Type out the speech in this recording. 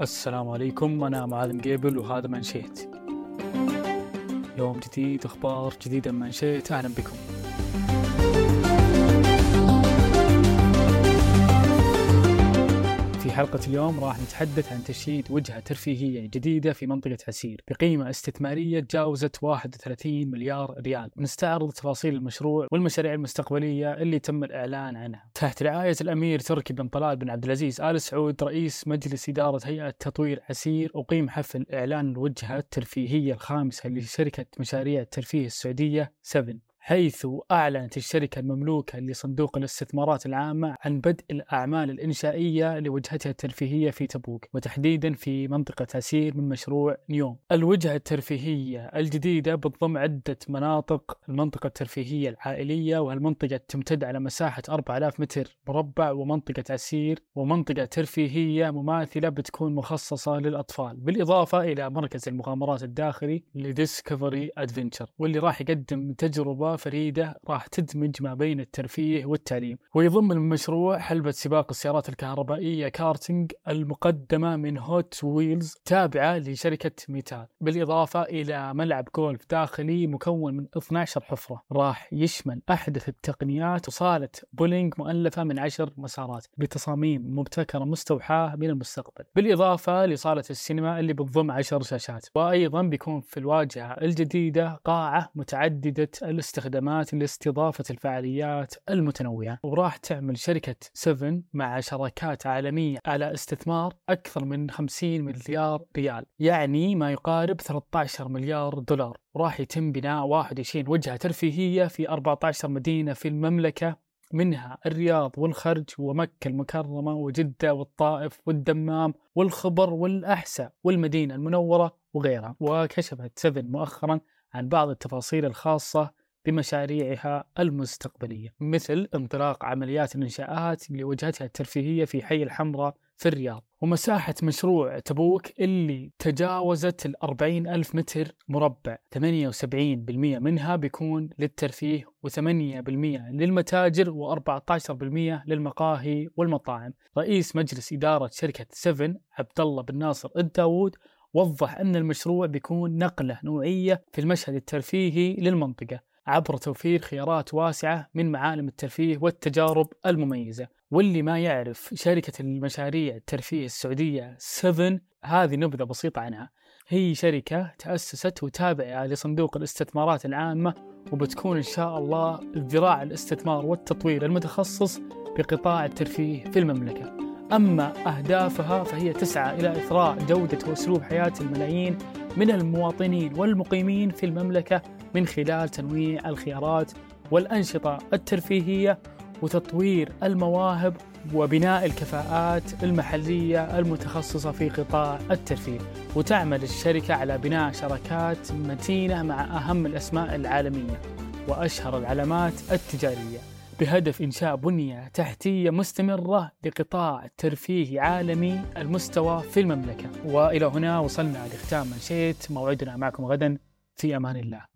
السلام عليكم. أنا معاذ مقيبل وهذا منشيت. يوم جديد أخبار جديدة من منشيت. أهلا بكم. حلقة اليوم راح نتحدث عن تشييد وجهة ترفيهية جديدة في منطقة عسير بقيمة استثمارية تجاوزت 31 مليار ريال. نستعرض تفاصيل المشروع والمشاريع المستقبلية اللي تم الإعلان عنها. تحت رعاية الأمير تركي بن طلال بن عبد العزيز آل سعود رئيس مجلس إدارة هيئة تطوير عسير أقيم حفل إعلان الوجهة الترفيهية الخامسة لشركة مشاريع الترفيه السعودية 7 حيث أعلنت الشركة المملوكة لصندوق الاستثمارات العامة عن بدء الأعمال الإنشائية لوجهتها الترفيهية في تبوك وتحديدا في منطقة عسير من مشروع نيوم. الوجهة الترفيهية الجديدة بتضم عدة مناطق المنطقة الترفيهية العائلية وهالمنطقة تمتد على مساحة 4000 متر مربع ومنطقة عسير ومنطقة ترفيهية مماثلة بتكون مخصصة للأطفال بالإضافة إلى مركز المغامرات الداخلي ل Discovery Adventures واللي راح يقدم تجربة فريدة راح تدمج ما بين الترفيه والتعليم ويضم المشروع حلبة سباق السيارات الكهربائية كارتينج المقدمة من Hot Wheels تابعة لشركة Mattel بالإضافة إلى ملعب جولف داخلي مكون من 12 حفرة راح يشمل أحدث التقنيات وصالة بولينج مؤلفة من عشر مسارات بتصاميم مبتكرة مستوحاة من المستقبل بالإضافة لصالة السينما اللي بتضم عشر شاشات وأيضا بيكون في الواجهة الجديدة قاعة متعددة الاستخدامات لاستضافة الفعاليات المتنوعة. وراح تعمل شركة 7 مع شراكات عالمية على استثمار أكثر من 50 مليار ريال يعني ما يقارب 13 مليار دولار. وراح يتم بناء 21 وجهة ترفيهية في 14 مدينة في المملكة منها الرياض والخرج ومكة المكرمة وجدة والطائف والدمام والخبر والأحساء والمدينة المنورة وغيرها. وكشفت 7 مؤخرا عن بعض التفاصيل الخاصة بمشاريعها المستقبلية مثل انطلاق عمليات الإنشاءات لوجهتها الترفيهية في حي الحمراء في الرياض. ومساحة مشروع تبوك اللي تجاوزت الأربعين ألف متر مربع. 78% منها بيكون للترفيه و8% للمتاجر و14% للمقاهي والمطاعم. رئيس مجلس إدارة شركة 7 عبد الله بن ناصر الداوود وضح أن المشروع بيكون نقلة نوعية في المشهد الترفيهي للمنطقة. عبر توفير خيارات واسعة من معالم الترفيه والتجارب المميزة. واللي ما يعرف شركة المشاريع الترفيه السعودية 7 هذه نبذة بسيطة عنها. هي شركة تأسست وتابعة لصندوق الاستثمارات العامة وبتكون إن شاء الله الذراع الاستثمار والتطوير المتخصص بقطاع الترفيه في المملكة. أما أهدافها فهي تسعى إلى إثراء جودة وأسلوب حياة الملايين من المواطنين والمقيمين في المملكة من خلال تنويع الخيارات والأنشطة الترفيهية وتطوير المواهب وبناء الكفاءات المحلية المتخصصة في قطاع الترفيه. وتعمل الشركة على بناء شراكات متينة مع أهم الأسماء العالمية وأشهر العلامات التجارية بهدف إنشاء بنية تحتية مستمرة لقطاع ترفيه عالمي المستوى في المملكة. وإلى هنا وصلنا لختام منشيت موعدنا. معكم غدا في أمان الله.